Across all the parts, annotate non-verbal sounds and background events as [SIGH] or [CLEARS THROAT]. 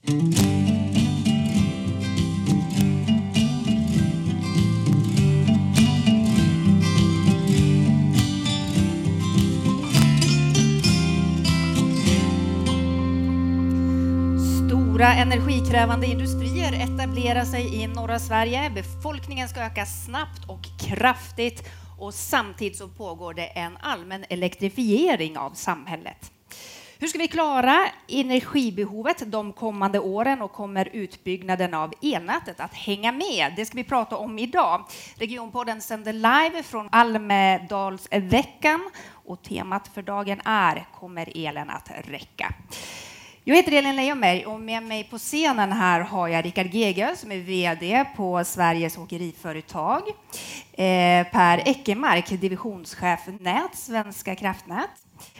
Stora energikrävande industrier etablerar sig i norra Sverige. Befolkningen ska öka snabbt och kraftigt och samtidigt så pågår det en allmän elektrifiering av samhället. Hur ska vi klara energibehovet de kommande åren och kommer utbyggnaden av elnätet att hänga med? Det ska vi prata om idag. Regionpodden sänder live från Almedalsveckan och temat för dagen är Kommer elen att räcka? Jag heter Elin Leijonberg och med mig på scenen här har jag Rickard Gegö som är VD på Sveriges Åkeriföretag. Eh, per Eckermark, divisionschef Nät, Svenska kraftnät.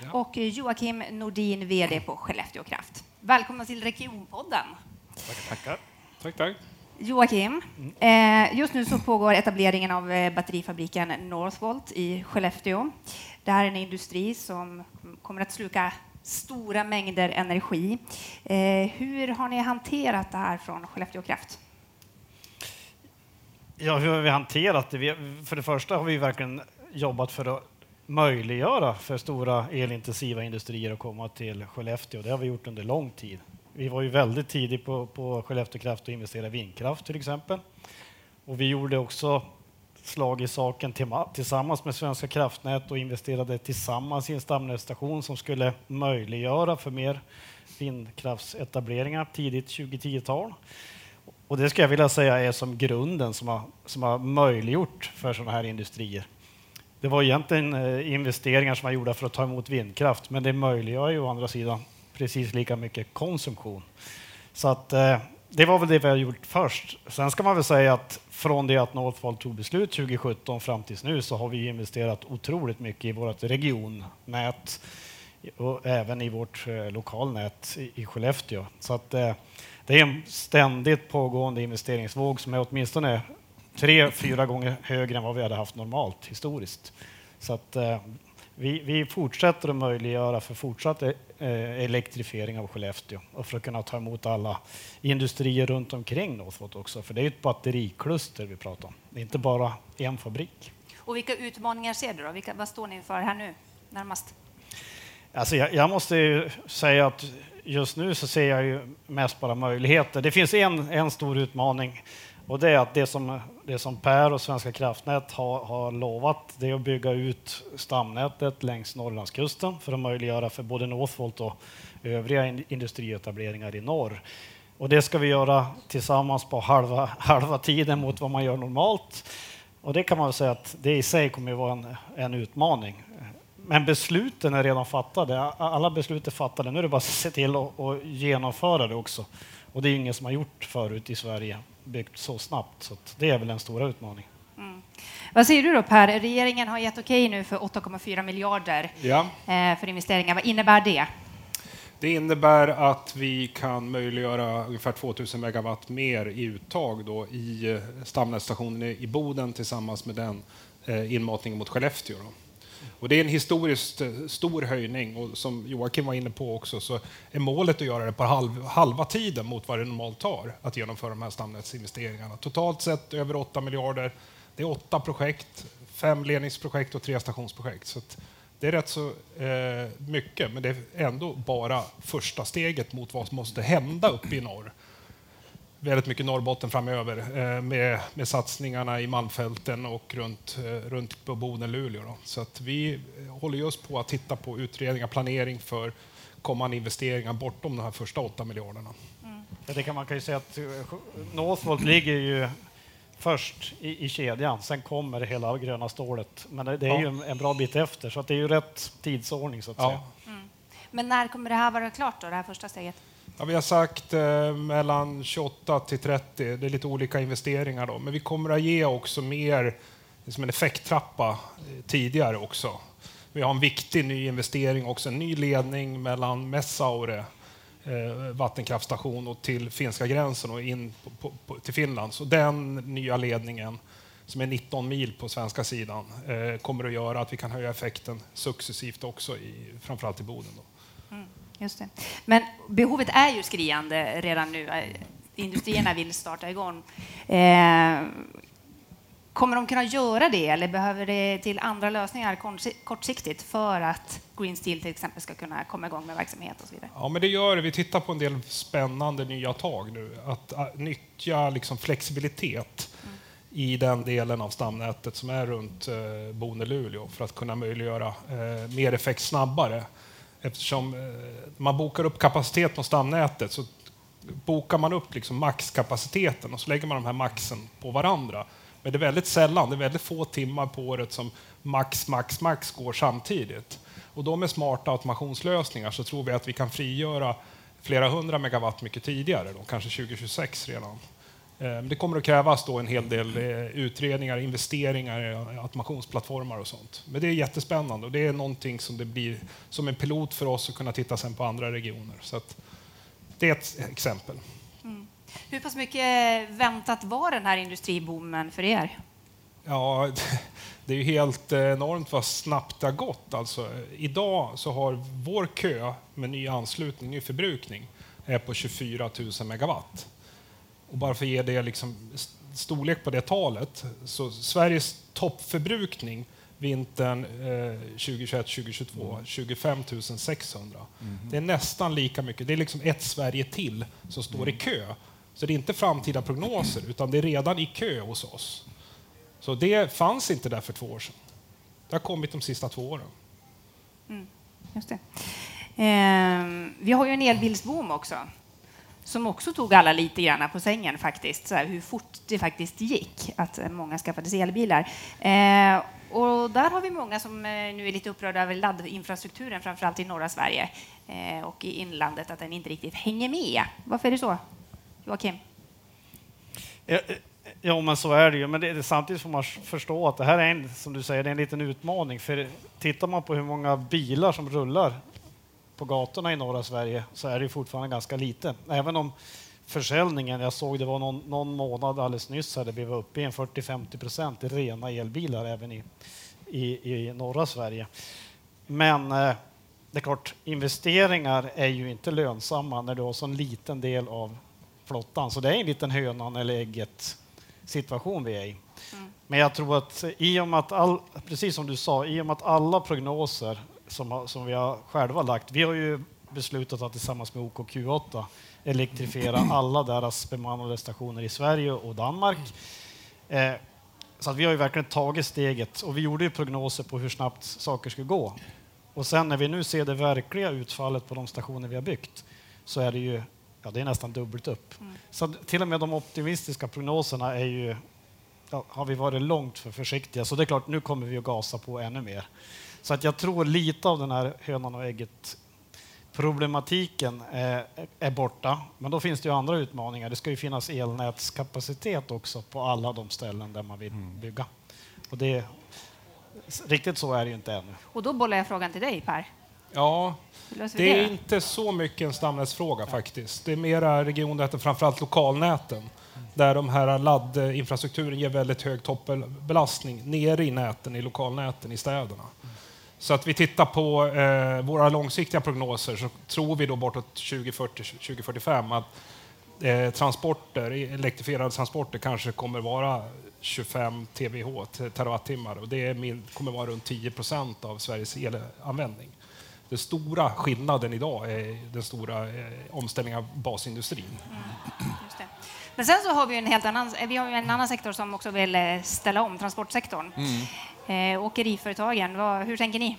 Ja. Och Joakim Nordin, VD på Skellefteå Kraft. Välkomna till Regionpodden. Tackar, tackar. Tack, tack. Joakim, mm. just nu så pågår etableringen av eh, batterifabriken Northvolt i Skellefteå. Det här är en industri som kommer att sluka stora mängder energi. Eh, hur har ni hanterat det här från Skellefteå Kraft? Ja, hur har vi hanterat det? för det första har vi verkligen jobbat för att möjliggöra för stora elintensiva industrier att komma till Skellefteå. Det har vi gjort under lång tid. Vi var ju väldigt tidigt på, på Skellefteå Kraft att investera i vindkraft till exempel. Och vi gjorde också slag i saken tillsammans med Svenska kraftnät och investerade tillsammans i en stamnätsstation som skulle möjliggöra för mer vindkraftsetableringar tidigt 2010-tal. Och det ska jag vilja säga är som grunden som har, som har möjliggjort för sådana här industrier. Det var egentligen eh, investeringar som var gjorda för att ta emot vindkraft, men det möjliggör ju å andra sidan precis lika mycket konsumtion. Så att eh, det var väl det vi har gjort först. Sen ska man väl säga att från det att Northvolt tog beslut 2017 fram tills nu så har vi investerat otroligt mycket i vårt regionnät och även i vårt eh, lokalnät i Skellefteå. Så att, eh, det är en ständigt pågående investeringsvåg som är åtminstone tre, fyra gånger högre än vad vi hade haft normalt historiskt. Så att, eh, vi, vi fortsätter att möjliggöra för fortsatt eh, elektrifiering av Skellefteå och för att kunna ta emot alla industrier runt omkring Northvolt också. För det är ett batterikluster vi pratar om, det är inte bara en fabrik. Och vilka utmaningar ser du då? Vilka, vad står ni inför här nu närmast? Alltså jag, jag måste säga att just nu så ser jag ju mest bara möjligheter. Det finns en, en stor utmaning och det är att det som, det som Per och Svenska kraftnät har, har lovat det är att bygga ut stamnätet längs Norrlandskusten för att möjliggöra för både Northvolt och övriga industrietableringar i norr. Och det ska vi göra tillsammans på halva, [LAUGHS] halva tiden mot vad man gör normalt. Och det kan man väl säga att det i sig kommer att vara en, en utmaning. Men besluten är redan fattade. Alla beslut är fattade. Nu är det bara att se till att genomföra det också. Och det är ingen som har gjort förut i Sverige byggt så snabbt. Så det är väl en stora utmaning. Mm. Vad säger du då Per? Regeringen har gett okej nu för 8,4 miljarder ja. Eh, för investeringar. Vad innebär det? Det innebär att vi kan möjliggöra ungefär 2000 megawatt mer i uttag då i stamnätstationen i Boden tillsammans med den eh, inmatningen mot Skellefteå. Då. Och det är en historiskt eh, stor höjning och som Joakim var inne på också så är målet att göra det på halv, halva tiden mot vad det normalt tar att genomföra de här stamnätsinvesteringarna. Totalt sett över 8 miljarder. Det är åtta projekt, fem ledningsprojekt och tre stationsprojekt. Så det är rätt så eh, mycket, men det är ändå bara första steget mot vad som måste hända uppe i norr väldigt mycket Norrbotten framöver eh, med, med satsningarna i Malmfälten och runt, eh, runt på Boden, Luleå. Då. Så att vi håller just på att titta på utredningar, planering för kommande investeringar bortom de här första åtta miljarderna. Mm. det kan man kan ju säga att eh, Northvolt ligger ju först i, i kedjan, sen kommer hela gröna stålet. Men det, det är ja. ju en, en, bra bit efter, så det är ju rätt tidsordning så att ja. säga. Mm. Men när kommer det här vara klart då, det här första steget? Ja, vi har sagt eh, mellan 28 till 30. Det är lite olika investeringar då. Men vi kommer att ge också mer eh, som en effekttrappa eh, tidigare också. Vi har en viktig ny investering också, en ny ledning mellan Messaure eh, vattenkraftstation och till finska gränsen och in på, på, till Finland. Så den nya ledningen som är 19 mil på svenska sidan eh, kommer att göra att vi kan höja effekten successivt också, i, framförallt i Boden. Då. Mm. Just det. Men behovet är ju skriande redan nu. Industrierna vill starta igång. Eh, kommer de kunna göra det eller behöver det till andra lösningar kortsiktigt för att Green Steel till exempel ska kunna komma igång med verksamhet och så vidare? Ja, men det gör det. Vi tittar på en del spännande nya tag nu. Att, att nyttja liksom flexibilitet mm. i den delen av stamnätet som är runt eh, Bone-Luleå för att kunna möjliggöra eh, mer effekt snabbare. Eftersom eh, man bokar upp kapacitet på stamnätet så bokar man upp liksom maxkapaciteten och så lägger man de här maxen på varandra. Men det är väldigt sällan, det är väldigt få timmar på året som max, max, max går samtidigt. Och då med smarta automationslösningar så tror vi att vi kan frigöra flera hundra megawatt mycket tidigare, då, kanske 2026 redan. Eh, det kommer att krävas då en hel del eh, utredningar, investeringar i automationsplattformar och sånt. Men det är jättespännande och det är någonting som det blir som en pilot för oss att kunna titta sen på andra regioner. Så det är ett exempel. Mm. Hur pass mycket väntat var den här industriboomen för er? Ja, [LAUGHS] det är ju helt enormt vad snabbt det har gått. Alltså, idag så har vår kö med ny anslutning, ny förbrukning, är på 24 000 megawatt. Och bara för att ge det liksom storlek på det talet, så Sveriges toppförbrukning vintern eh, 2021-2022, mm. 25 600. Mm. Det är nästan lika mycket. Det är liksom ett Sverige till som står mm. i kö. Så det är inte framtida prognoser, utan det är redan i kö hos oss. Så det fanns inte där för två år sedan. Det har kommit de sista två åren. Mm, just det. Eh, vi har ju en elbilsboom också som också tog alla lite grann på sängen faktiskt, så här, hur fort det faktiskt gick att eh, många skaffade sig elbilar. Eh, och där har vi många som eh, nu är lite upprörda över laddinfrastrukturen, framförallt i norra Sverige eh, och i inlandet, att den inte riktigt hänger med. Varför är det så? Joakim? Ja, eh, ja, men så är det ju. Men det, samtidigt får man förstå att det här är en, som du säger, det är en liten utmaning. För tittar man på hur många bilar som rullar på gatorna i norra Sverige så är det fortfarande ganska lite. Även om försäljningen, jag såg det var någon, någon månad alldeles nyss hade vi var uppe i en 40-50 procent i rena elbilar även i, i, i norra Sverige. Men eh, det är klart, investeringar är ju inte lönsamma när du har så en liten del av flottan. Så det är en liten hönan eller ägget situation vi är i. Mm. Men jag tror att i och med att, all, precis som du sa, i och med att alla prognoser som, som vi har själva lagt, vi har ju beslutat att tillsammans med OKQ8 elektrifiera [CLEARS THROAT] alla deras bemannade stationer i Sverige och Danmark. Eh, så att vi har ju verkligen tagit steget och vi gjorde ju prognoser på hur snabbt saker skulle gå. Och sen när vi nu ser det verkliga utfallet på de stationer vi har byggt så är det ju ja, det är nästan dubbelt upp. Mm. Så till och med de optimistiska prognoserna är ju, ja, har vi varit långt för försiktiga. Så det är klart, nu kommer vi att gasa på ännu mer. Så att jag tror lite av den här hönan och ägget problematiken är, är borta. Men då finns det ju andra utmaningar. Det ska ju finnas elnätskapacitet också på alla de ställen där man vill mm. bygga. Och det, riktigt så är det ju inte ännu. Och då bollar jag frågan till dig Per. Ja, det är inte så mycket en stamnätsfråga faktiskt. Det är mera regionnäten, framförallt lokalnäten, där de här laddinfrastrukturen ger väldigt hög toppbelastning nere i näten, i lokalnäten i städerna. Så att vi tittar på eh, våra långsiktiga prognoser så tror vi då bortåt 2040-2045 att eh, transporter, elektrifierade transporter kanske kommer vara 25 TWh, terawattimmar, och det är, kommer vara runt 10 procent av Sveriges elanvändning. Den stora skillnaden idag är den stora eh, omställningen av basindustrin. Mm, Men sen så har vi en helt annan, vi har en annan sektor som också vill eh, ställa om, transportsektorn. Mm. Eh, åkeriföretagen, vad, hur tänker ni?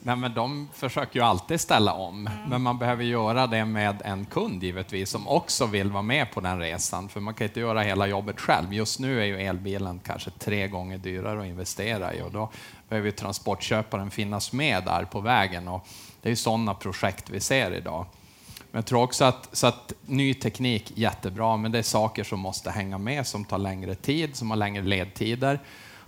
Nej, men de försöker ju alltid ställa om, mm. men man behöver göra det med en kund givetvis som också vill vara med på den resan, för man kan inte göra hela jobbet själv. Just nu är ju elbilen kanske tre gånger dyrare att investera i och då behöver transportköparen finnas med där på vägen och det är ju sådana projekt vi ser idag. Men jag tror också att, så att ny teknik jättebra, men det är saker som måste hänga med, som tar längre tid, som har längre ledtider.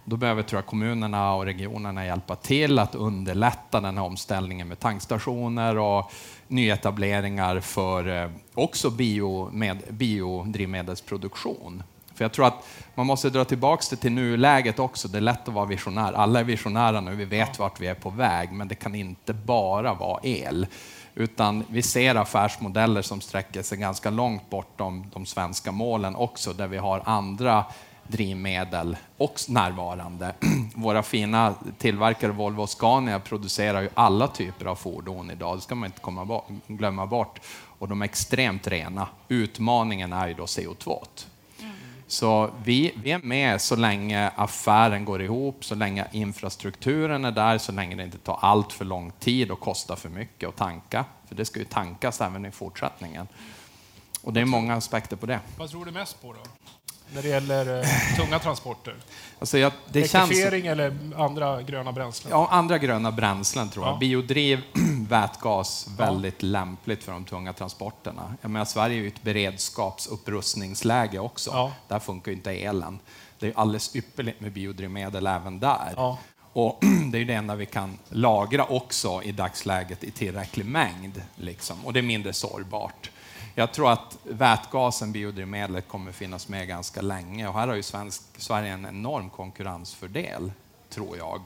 Då behöver tror jag, kommunerna och regionerna hjälpa till att underlätta den här omställningen med tankstationer och nyetableringar för eh, också bio med, biodrivmedelsproduktion. För jag tror att man måste dra tillbaka det till nuläget också. Det är lätt att vara visionär. Alla är visionära nu, vi vet vart vi är på väg, men det kan inte bara vara el. Utan vi ser affärsmodeller som sträcker sig ganska långt bortom de svenska målen också, där vi har andra drivmedel också närvarande. [CLEARS THROAT] Våra fina tillverkare Volvo och Scania producerar ju alla typer av fordon idag, det ska man inte komma glömma bort. Och de är extremt rena. Utmaningen är ju då CO2. Så vi, vi är med så länge affären går ihop, så länge infrastrukturen är där, så länge det inte tar allt för lång tid och kostar för mycket att tanka. För det ska ju tankas även i fortsättningen. Och det är många aspekter på det. Vad tror du mest på då? När det gäller eh, tunga transporter? Alltså jag, Elektrifiering känns... eller andra gröna bränslen? Ja, andra gröna bränslen tror jag. Ja. Biodriv, [CLEARS THROAT] vätgas, väldigt ja. lämpligt för de tunga transporterna. Jag menar, Sverige är ju ett beredskapsupprustningsläge också. Ja. Där funkar ju inte elen. Det är alldeles ypperligt med biodrivmedel även där. Ja. Och [CLEARS THROAT] det är det enda vi kan lagra också i dagsläget i tillräcklig mängd. Liksom. Och det är mindre sårbart. Jag tror att vätgasen, biodrivmedlet, kommer finnas med ganska länge och här har ju svensk, Sverige en enorm konkurrensfördel, tror jag.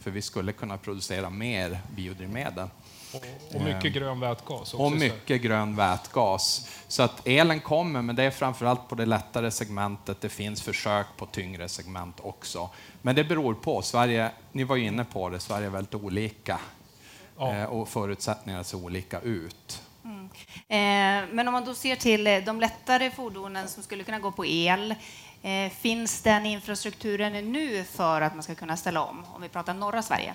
För vi skulle kunna producera mer biodrivmedel. Och, mycket eh, grön vätgas. Också och mycket grön vätgas. Så att elen kommer, men det är framförallt på det lättare segmentet. Det finns försök på tyngre segment också. Men det beror på. Sverige, ni var ju inne på det, Sverige är väldigt olika. Ja. Eh, och förutsättningarna ser olika ut. Eh, men om man då ser till eh, de lättare fordonen som skulle kunna gå på el, eh, finns den infrastrukturen nu för att man ska kunna ställa om, om vi pratar norra Sverige?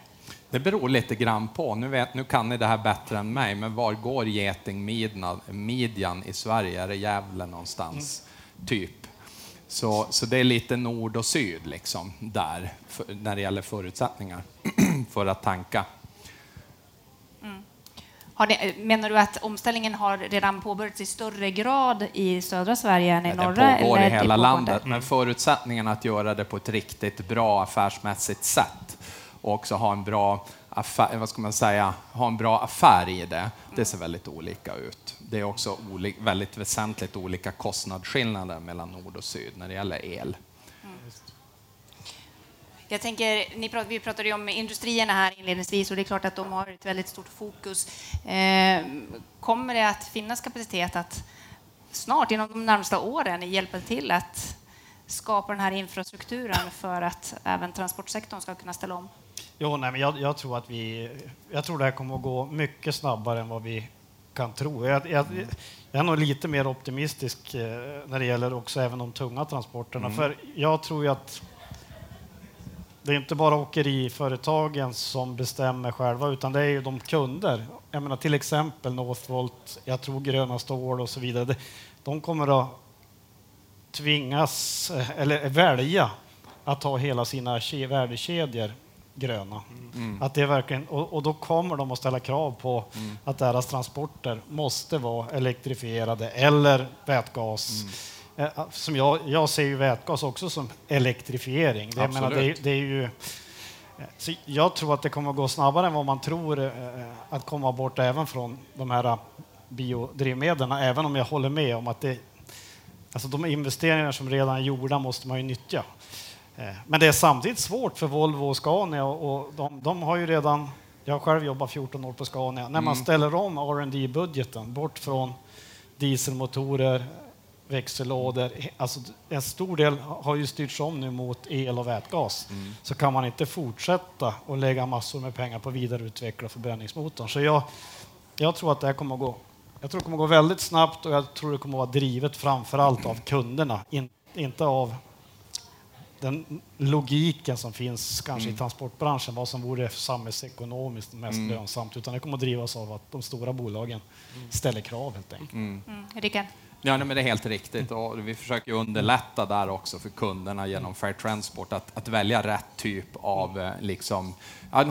Det beror lite grann på. Nu, vet, nu kan ni det här bättre än mig, men var går getingmidjan i Sverige? Är det Gävle någonstans? Mm. Typ. Så, så det är lite nord och syd liksom, där, för, när det gäller förutsättningar [CLEARS THROAT] för att tanka. Det, menar du att omställningen har redan påbörjats i större grad i södra Sverige än i norra? Det pågår i hela landet, men förutsättningen att göra det på ett riktigt bra affärsmässigt sätt och också ha en bra affär, vad ska man säga, ha en bra affär i det, det ser väldigt olika ut. Det är också väldigt väsentligt olika kostnadsskillnader mellan nord och syd när det gäller el. Jag tänker, ni prat, vi pratade ju om industrierna här inledningsvis och det är klart att de har ett väldigt stort fokus. Eh, kommer det att finnas kapacitet att snart, inom de närmsta åren, hjälpa till att skapa den här infrastrukturen för att även transportsektorn ska kunna ställa om? Jo, nej, men jag, jag, tror att vi, jag tror det här kommer att gå mycket snabbare än vad vi kan tro. Jag, jag, jag är nog lite mer optimistisk eh, när det gäller också även de tunga transporterna, mm. för jag tror ju att det är inte bara åkeriföretagen som bestämmer själva, utan det är ju de kunder. Jag menar till exempel Northvolt, jag tror Gröna Stål och så vidare. De kommer att tvingas, eh, eller välja, att ha hela sina värdekedjor gröna. Mm. Att det verkligen, och, och, då kommer de att ställa krav på mm. att deras transporter måste vara elektrifierade eller vätgas. Mm. Eh, som jag, jag ser ju vätgas också som elektrifiering. Det, menar, det, det är ju, eh, så jag tror att det kommer att gå snabbare än vad man tror eh, att komma bort även från de här biodrivmedlen, även om jag håller med om att det, alltså de investeringar som redan är gjorda måste man ju nyttja. Men det är samtidigt svårt för Volvo och Scania och de, de har ju redan, jag har själv jobbat 14 år på Scania, när man mm. ställer om R&D budgeten bort från dieselmotorer, växellådor. Alltså, en stor del har ju styrts om nu mot el och vätgas. Mm. Så kan man inte fortsätta att lägga massor med pengar på att vidareutveckla förbränningsmotorn. Så jag, jag tror att det här kommer att gå jag tror det kommer att gå väldigt snabbt och jag tror det kommer att vara drivet framför allt av kunderna, in, inte av den logiken som finns kanske mm. i transportbranschen, vad som vore samhällsekonomiskt mest mm. lönsamt, utan det kommer att drivas av att de stora bolagen mm. ställer krav helt enkelt. Mm. Ja, nej, men det är helt riktigt. Och vi försöker underlätta där också för kunderna genom Fair Transport att, att välja rätt typ av eh, liksom, en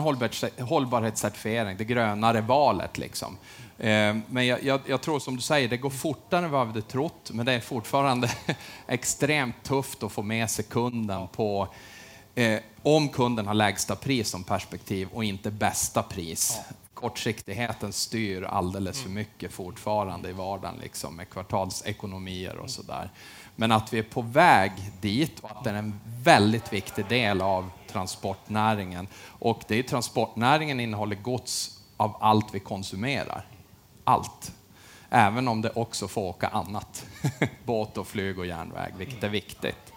hållbarhetscertifiering, det grönare valet. Liksom. Eh, men jag, jag, jag, tror som du säger, det går fortare än vad vi hade trott, men det är fortfarande [LAUGHS] extremt tufft att få med sig kunden på eh, om kunden har lägsta pris som perspektiv och inte bästa pris kortsiktigheten styr alldeles för mycket fortfarande i vardagen liksom, med kvartalsekonomier och sådär. Men att vi är på väg dit och att det är en väldigt viktig del av transportnäringen. Och det är transportnäringen innehåller gods av allt vi konsumerar. allt. Även om det också får åka annat. [LAUGHS] Båt och flyg och järnväg, vilket är viktigt.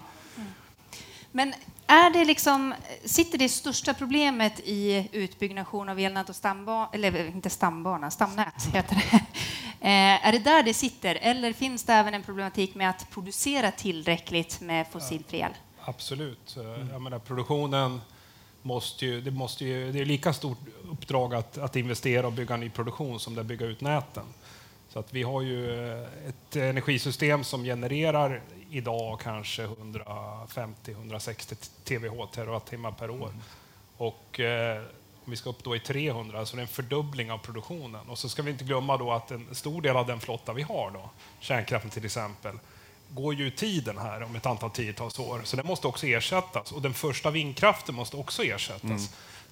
Men är det liksom, sitter det största problemet i utbyggnation av elnät och stambana, eller inte stambana, stamnät [LAUGHS] heter det. Eh, är det där det sitter eller finns det även en problematik med att producera tillräckligt med fossilfri el? Absolut. Mm. Jag menar, produktionen måste ju, det, måste ju, det är lika stort uppdrag att, att investera och bygga ny produktion som det att bygga ut näten. Så att vi har ju eh, ett energisystem som genererar idag kanske 150-160 TWh, terawattimmar per år. Mm. Och eh, om vi ska upp då i 300, så det är en fördubbling av produktionen. Och så ska vi inte glömma då att en stor del av den flotta vi har, då, kärnkraften till exempel, går ju tiden här om ett antal tiotals år, så den måste också ersättas. Och den första vindkraften måste också ersättas. Mm.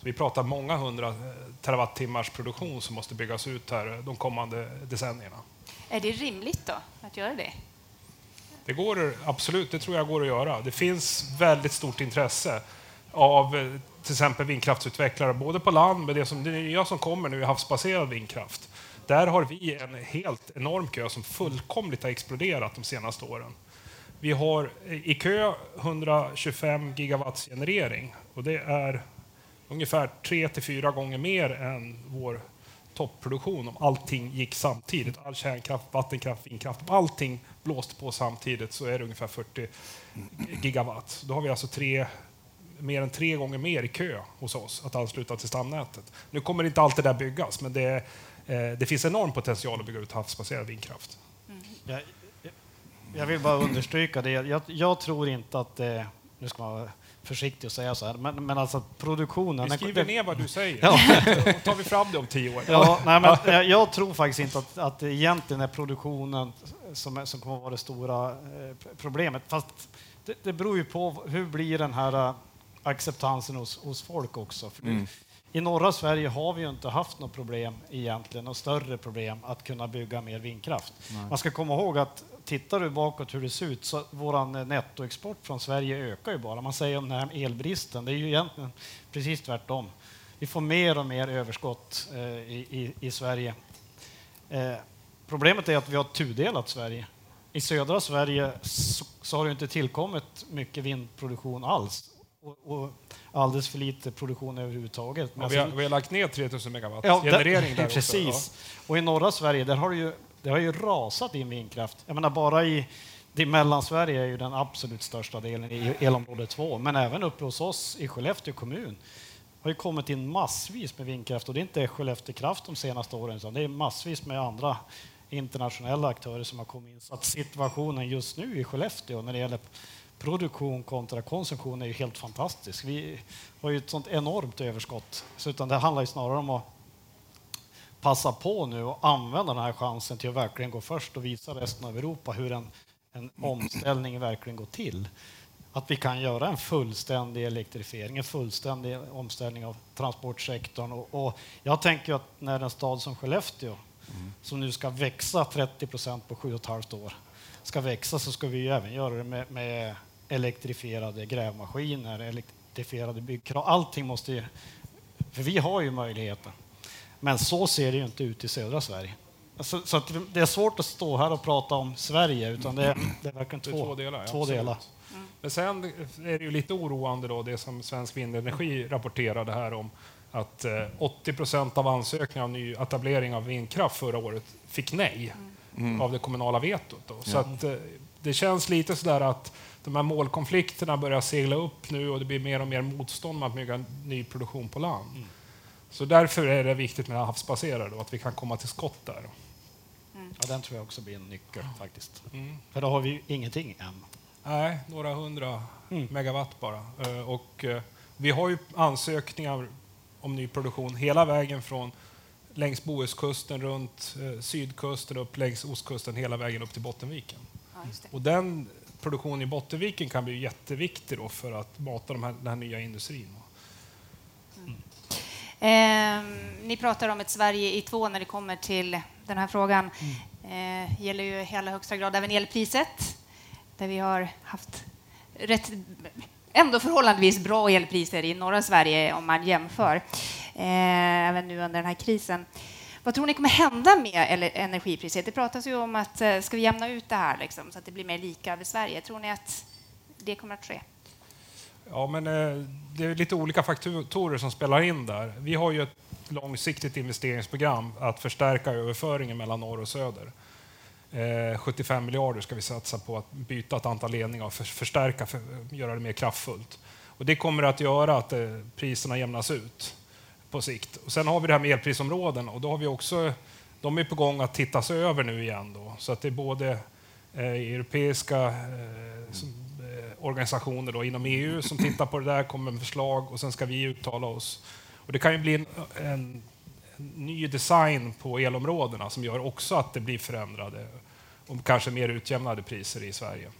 Vi pratar många hundra eh, terawattimmars produktion som måste byggas ut här de kommande decennierna. Är det rimligt då att göra det? Det går absolut, det tror jag går att göra. Det finns väldigt stort intresse av eh, till exempel vindkraftsutvecklare, både på land med det, som, det nya som kommer nu, havsbaserad vindkraft. Där har vi en helt enorm kö som fullkomligt har exploderat de senaste åren. Vi har i kö 125 gigawatts generering och det är ungefär tre till fyra gånger mer än vår topproduktion om allting gick samtidigt. All kärnkraft, vattenkraft, vindkraft, om allting blåste på samtidigt så är det ungefär 40 gigawatt. Då har vi alltså tre, mer än tre gånger mer i kö hos oss att ansluta till stamnätet. Nu kommer inte allt det där byggas, men det, eh, det finns enorm potential att bygga ut havsbaserad vindkraft. Mm. Jag, jag, vill bara understryka det. Jag, jag tror inte att det... Nu ska man försiktig att säga så här, men, men alltså produktionen... Vi skriver ner vad du säger, ja. då tar vi fram det om tio år. Ja, nej, men jag tror faktiskt inte att, att det egentligen är produktionen som, är, som kommer att vara det stora eh, problemet. Fast det, det beror ju på hur blir den här uh, acceptansen hos, hos folk också. Mm. I norra Sverige har vi ju inte haft något problem egentligen, något större problem att kunna bygga mer vindkraft. Nej. Man ska komma ihåg att tittar du bakåt hur det ser ut så vår nettoexport från Sverige ökar ju bara. Man säger om den här elbristen, det är ju egentligen precis tvärtom. Vi får mer och mer överskott eh, i, i, Sverige. Eh, problemet är att vi har tudelat Sverige. I södra Sverige så, så har det inte tillkommit mycket vindproduktion alls och, och alldeles för lite produktion överhuvudtaget. Ja, vi, har, vi har lagt ner 3000 megawatt ja, generering där, där [LAUGHS] Precis. Också, ja. Och i norra Sverige där har det ju det har ju rasat in vindkraft. Jag menar bara i det Mellansverige är ju den absolut största delen i elområde 2, men även uppe hos oss i Skellefteå kommun har ju kommit in massvis med vindkraft och det är inte Skellefteå Kraft de senaste åren, utan det är massvis med andra internationella aktörer som har kommit in. Så att situationen just nu i Skellefteå när det gäller produktion kontra konsumtion är ju helt fantastisk. Vi har ju ett sånt enormt överskott, så utan det handlar ju snarare om att passa på nu och använda den här chansen till att verkligen gå först och visa resten av Europa hur en, en omställning verkligen går till. Att vi kan göra en fullständig elektrifiering, en fullständig omställning av transportsektorn. Och, och jag tänker att när en stad som Skellefteå, mm. som nu ska växa 30 procent på sju och ett halvt år, ska växa så ska vi ju även göra det med, med elektrifierade grävmaskiner, elektrifierade byggkrav. Allting måste ju... För vi har ju möjligheten. Men så ser det ju inte ut i södra Sverige. Alltså, så det är svårt att stå här och prata om Sverige, utan det är, det är verkligen två, två delar. Två delar. Mm. Men sen är det ju lite oroande då, det som Svensk Vindenergi rapporterade här om att 80 eh, procent av ansökningar om ny etablering av vindkraft förra året fick nej mm. av det kommunala vetot. Då. Så att, eh, det känns lite sådär att de här målkonflikterna börjar segla upp nu och det blir mer och mer motstånd mot att bygga ny produktion på land. Så därför är det viktigt med havsbaserade och att vi kan komma till skott där. Mm. Ja, den tror jag också blir en nyckel faktiskt. Mm. För då har vi ju ingenting än. Nej, några hundra mm. megawatt bara. Eh, och eh, vi har ju ansökningar om ny produktion hela vägen från längs Bohuskusten, runt eh, sydkusten, upp längs ostkusten, hela vägen upp till Bottenviken. Ja, och den produktionen i Bottenviken kan bli jätteviktig då för att mata de här, den här nya industrin. Eh, ni pratar om ett Sverige i två när det kommer till den här frågan. Mm. Eh, gäller ju i allra högsta grad även elpriset, där vi har haft rätt, ändå förhållandevis bra elpriser i norra Sverige om man jämför, eh, även nu under den här krisen. Vad tror ni kommer hända med energipriset? Det pratas ju om att eh, ska vi jämna ut det här liksom, så att det blir mer lika över Sverige. Tror ni att det kommer att ske? Ja, men eh, det är lite olika faktorer som spelar in där. Vi har ju ett långsiktigt investeringsprogram att förstärka överföringen mellan norr och söder. Eh, 75 miljarder ska vi satsa på att byta ett antal ledningar och förstärka, för, göra det mer kraftfullt. Och det kommer att göra att eh, priserna jämnas ut på sikt. Och sen har vi det här med elprisområden och då har vi också, de är på gång att tittas över nu igen. Då, så att det är både europeiska organisationer då, inom EU som tittar på det där, kommer med förslag och sen ska vi uttala oss. Och det kan ju bli en, en, en ny design på elområdena som gör också att det blir förändrade och kanske mer utjämnade priser i Sverige.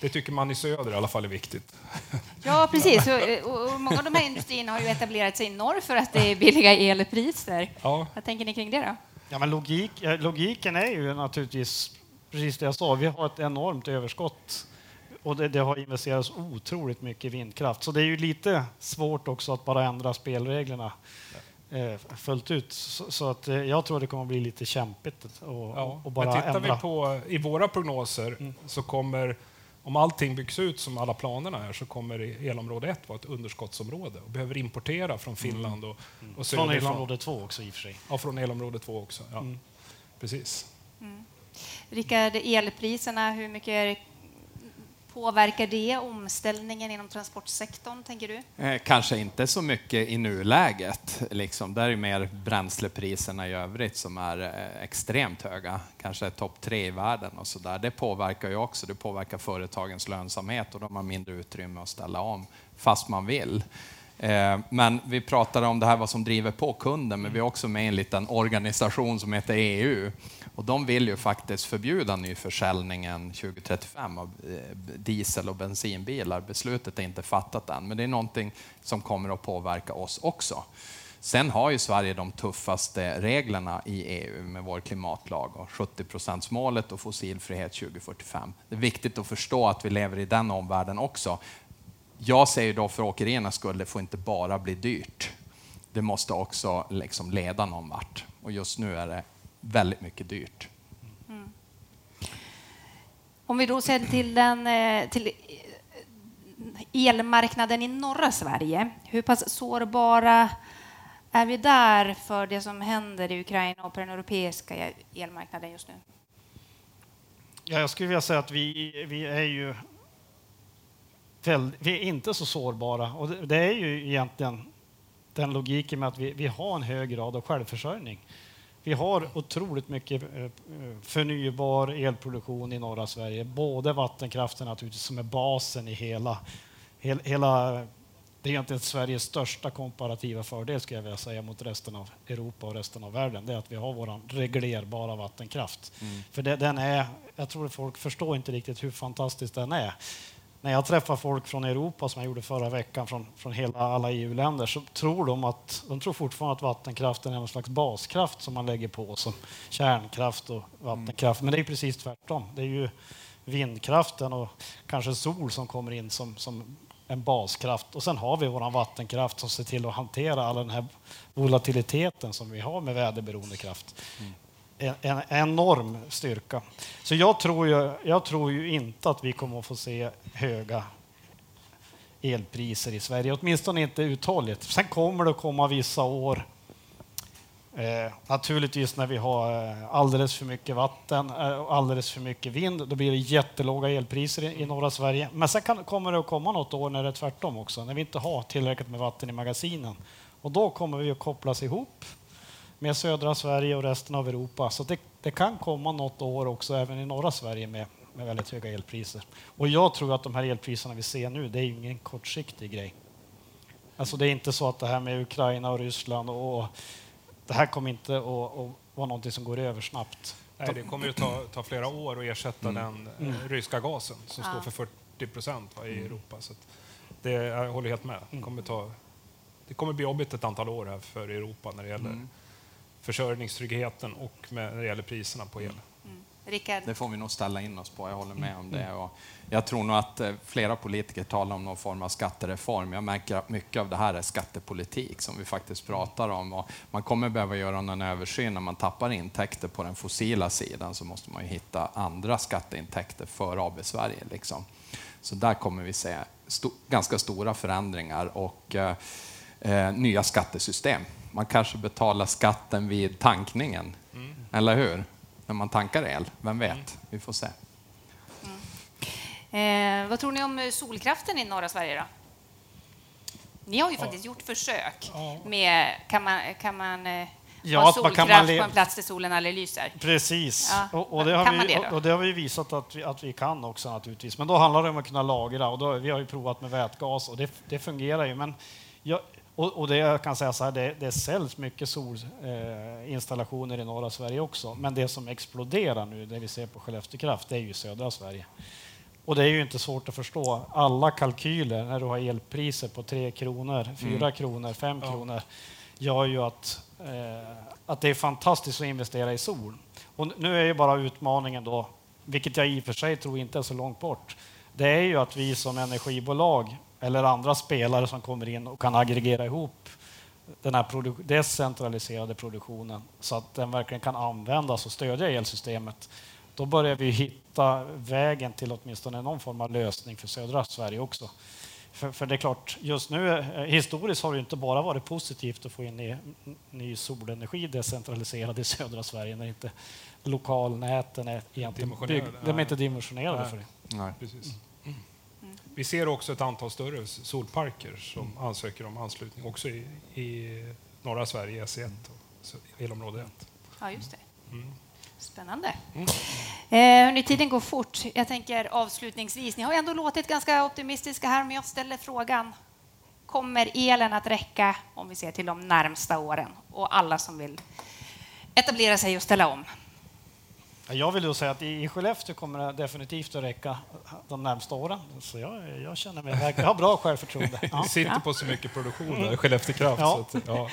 Det tycker man i söder i alla fall är viktigt. [LAUGHS] Ja, precis. Och, och många av de här industrierna har ju etablerat sig i norr för att det är billiga elpriser. Ja. Vad tänker ni kring det då? Ja, men logik, eh, logiken är ju naturligtvis precis det jag sa. Vi har ett enormt överskott och det, det har investerats otroligt mycket i vindkraft. Så det är ju lite svårt också att bara ändra spelreglerna eh, fullt ut. Så, så att, eh, jag tror det kommer bli lite kämpigt att Ja. och bara Men tittar ändra. vi på i våra prognoser så kommer om allting byggs ut som alla planerna är så kommer elområde 1 vara ett underskottsområde och behöver importera från Finland och, och Från elområde två också i och för sig. Ja, från elområde 2 också. Ja. Precis. Rickard, elpriserna, hur mycket påverkar det omställningen inom transportsektorn, tänker du? Eh, Kanske inte så mycket i nuläget. Liksom. Där är mer bränslepriserna i övrigt som är eh, extremt höga. Kanske topp tre i världen och så där. Det påverkar ju också. Det påverkar företagens lönsamhet och de har mindre utrymme att ställa om fast man vill. Eh, men vi pratade om det här vad som driver på kunden, men vi är också med i en liten organisation som heter EU. Och de vill ju faktiskt förbjuda nyförsäljningen 2035 av eh, diesel och bensinbilar. Beslutet är inte fattat än, men det är någonting som kommer att påverka oss också. Sen har ju Sverige de tuffaste reglerna i EU med vår klimatlag och 70 målet och fossilfrihet 2045. Det är viktigt att förstå att vi lever i den omvärlden också. Jag säger då för åkeriernas skull, det får inte bara bli dyrt. Det måste också liksom leda någon vart. Och just nu är det väldigt mycket dyrt. Om vi då ser till, den, eh, till eh, elmarknaden i norra Sverige, hur pass sårbara är vi där för det som händer i Ukraina och på den europeiska elmarknaden just nu? Ja, jag skulle vilja säga att vi, vi är ju vi är inte så sårbara. Och det, är ju egentligen den logiken med att vi, vi har en hög grad av självförsörjning. Vi har otroligt mycket eh, förnybar elproduktion i norra Sverige. Både vattenkraften naturligtvis som är basen i hela, hela, det är egentligen Sveriges största komparativa fördel skulle jag vilja säga mot resten av Europa och resten av världen. Det är att vi har vår reglerbara vattenkraft. För det, den är, jag tror att folk förstår inte riktigt hur fantastisk den är. När jag träffar folk från Europa, som jag gjorde förra veckan, från, från hela alla EU-länder, så tror de att de tror fortfarande att vattenkraften är någon slags baskraft som man lägger på som kärnkraft och vattenkraft. Men det är precis tvärtom. Det är ju vindkraften och kanske sol som kommer in som, som en baskraft. Och sen har vi vår vattenkraft som ser till att hantera all den här volatiliteten som vi har med väderberoende kraft. Mm en enorm styrka. Så jag tror, ju, jag tror ju inte att vi kommer att få se höga elpriser i Sverige, åtminstone inte uthålligt. Sen kommer det att komma vissa år Eh, naturligtvis när vi har eh, alldeles för mycket vatten och alldeles för mycket vind, då blir det jättelåga elpriser i, i norra Sverige. Men sen kan, kommer det att komma något år när det är tvärtom också, när vi inte har tillräckligt med vatten i magasinen. Och då kommer vi att kopplas ihop med södra Sverige och resten av Europa. Så det, det kan komma något år också även i norra Sverige med, med väldigt höga elpriser. Och jag tror att de här elpriserna vi ser nu, det är ju ingen kortsiktig grej. Alltså det är inte så att det här med Ukraina och Ryssland och det här kommer inte att, att vara någonting som går över snabbt. Nej, det kommer ju ta, ta flera år att ersätta Mm. den eh, ryska gasen som står för 40 procent i Mm. Europa. Så att det, jag håller helt med. Det kommer, ta, det kommer bli jobbigt ett antal år här för Europa när det gäller Mm. Försörjningstryggheten och med, när det gäller priserna på el. Mm. Rickard? Det får vi nog ställa in oss på, jag håller med om det. Och jag tror nog att eh, flera politiker talar om någon form av skattereform. Jag märker att mycket av det här är skattepolitik som vi faktiskt pratar om. Och man kommer behöva göra någon översyn när man tappar intäkter på den fossila sidan så måste man ju hitta andra skatteintäkter för AB Sverige. Liksom. Så där kommer vi se sto ganska stora förändringar och eh, eh, nya skattesystem. Man kanske betalar skatten vid tankningen, mm. eller hur? När man tankar el, vem vet? Mm. Vi får se. Mm. Eh, vad tror ni om solkraften i norra Sverige? Då? Ni har ju ja. faktiskt gjort försök ja. med, kan man, kan man eh, ja, ha solkraft man på en plats där solen aldrig lyser? Precis, ja. och, och, det har vi, det och det har vi visat att vi, att vi kan också naturligtvis. Men då handlar det om att kunna lagra och då, vi har ju provat med vätgas och det, det fungerar ju. Men jag, och, och, det jag kan säga så här, det, det säljs mycket solinstallationer eh, i norra Sverige också. Men det som exploderar nu, det vi ser på Skellefteå Kraft, det är ju södra Sverige. Och det är ju inte svårt att förstå. Alla kalkyler när du har elpriser på 3 kronor, 4 mm. kronor, 5 ja. kronor gör ju att, eh, att det är fantastiskt att investera i sol. Och nu är ju bara utmaningen då, vilket jag i och för sig tror inte är så långt bort, det är ju att vi som energibolag eller andra spelare som kommer in och kan aggregera ihop den här produ decentraliserade produktionen så att den verkligen kan användas och stödja elsystemet. Då börjar vi hitta vägen till åtminstone någon form av lösning för södra Sverige också. För, för det är klart, just nu eh, historiskt har det inte bara varit positivt att få in ny, ny solenergi decentraliserad i södra Sverige när inte lokalnäten är egentligen byggda. De är inte dimensionerade för det. Nej. Precis. Vi ser också ett antal större solparker som mm. ansöker om anslutning också i, i norra Sverige, SE1, elområde 1. Ja, just det. Mm. Spännande. Mm. Eh, hörni, tiden går fort. Jag tänker avslutningsvis, ni har ändå låtit ganska optimistiska här, men jag ställer frågan. Kommer elen att räcka om vi ser till de närmsta åren och alla som vill etablera sig och ställa om? Jag vill då säga att i Skellefteå kommer det definitivt att räcka de närmsta åren. Så jag, jag känner mig, jag har bra självförtroende. [LAUGHS] Ja. sitter på så mycket produktion där, Skellefteå Kraft. Ja. Att, ja.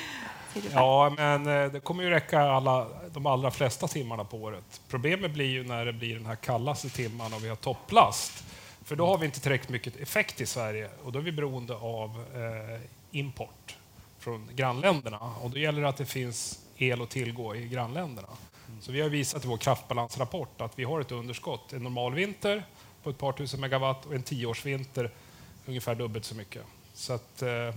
ja. men eh, det kommer ju räcka alla, de allra flesta timmarna på året. Problemet blir ju när det blir den här kallaste timmarna och vi har topplast. För då har vi inte tillräckligt mycket effekt i Sverige och då är vi beroende av eh, import från grannländerna. Och då gäller det att det finns el att tillgå i grannländerna. Så vi har visat i vår kraftbalansrapport att vi har ett underskott en normal vinter på ett par tusen megawatt och en tioårsvinter ungefär dubbelt så mycket. Så att, eh,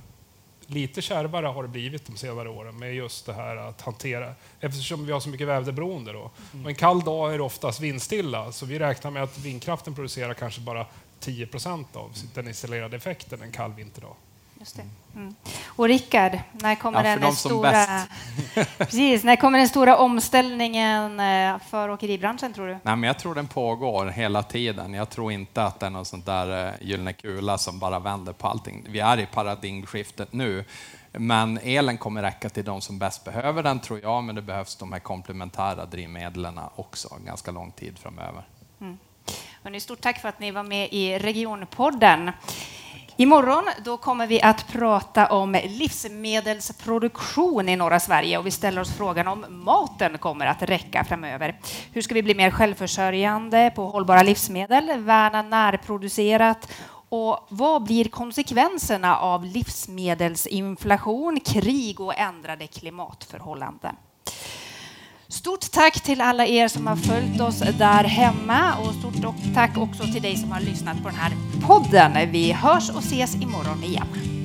lite kärvare har det blivit de senare åren med just det här att hantera, eftersom vi har så mycket väderberoende. Då. Mm. Och en kall dag är det oftast vindstilla, så vi räknar med att vindkraften producerar kanske bara 10 procent av den installerade effekten en kall vinterdag. Just det. Mm. Och Rickard, när kommer, ja, den stora... [LAUGHS] Precis, när kommer den stora omställningen eh, för åkeribranschen, tror du? Nej, men jag tror den pågår hela tiden. Jag tror inte att det är någon sån där eh, gyllene kula som bara vänder på allting. Vi är i paradigmskiftet nu. Men elen kommer räcka till de som bäst behöver den, tror jag, men det behövs de här komplementära drivmedlen också ganska lång tid framöver. Mm. stort tack för att ni var med i Regionpodden. Imorgon då kommer vi att prata om livsmedelsproduktion i norra Sverige och vi ställer oss frågan om maten kommer att räcka framöver. Hur ska vi bli mer självförsörjande på hållbara livsmedel, värna närproducerat och vad blir konsekvenserna av livsmedelsinflation, krig och ändrade klimatförhållanden? Stort tack till alla er som har följt oss där hemma och stort tack också till dig som har lyssnat på den här podden. Vi hörs och ses imorgon igen.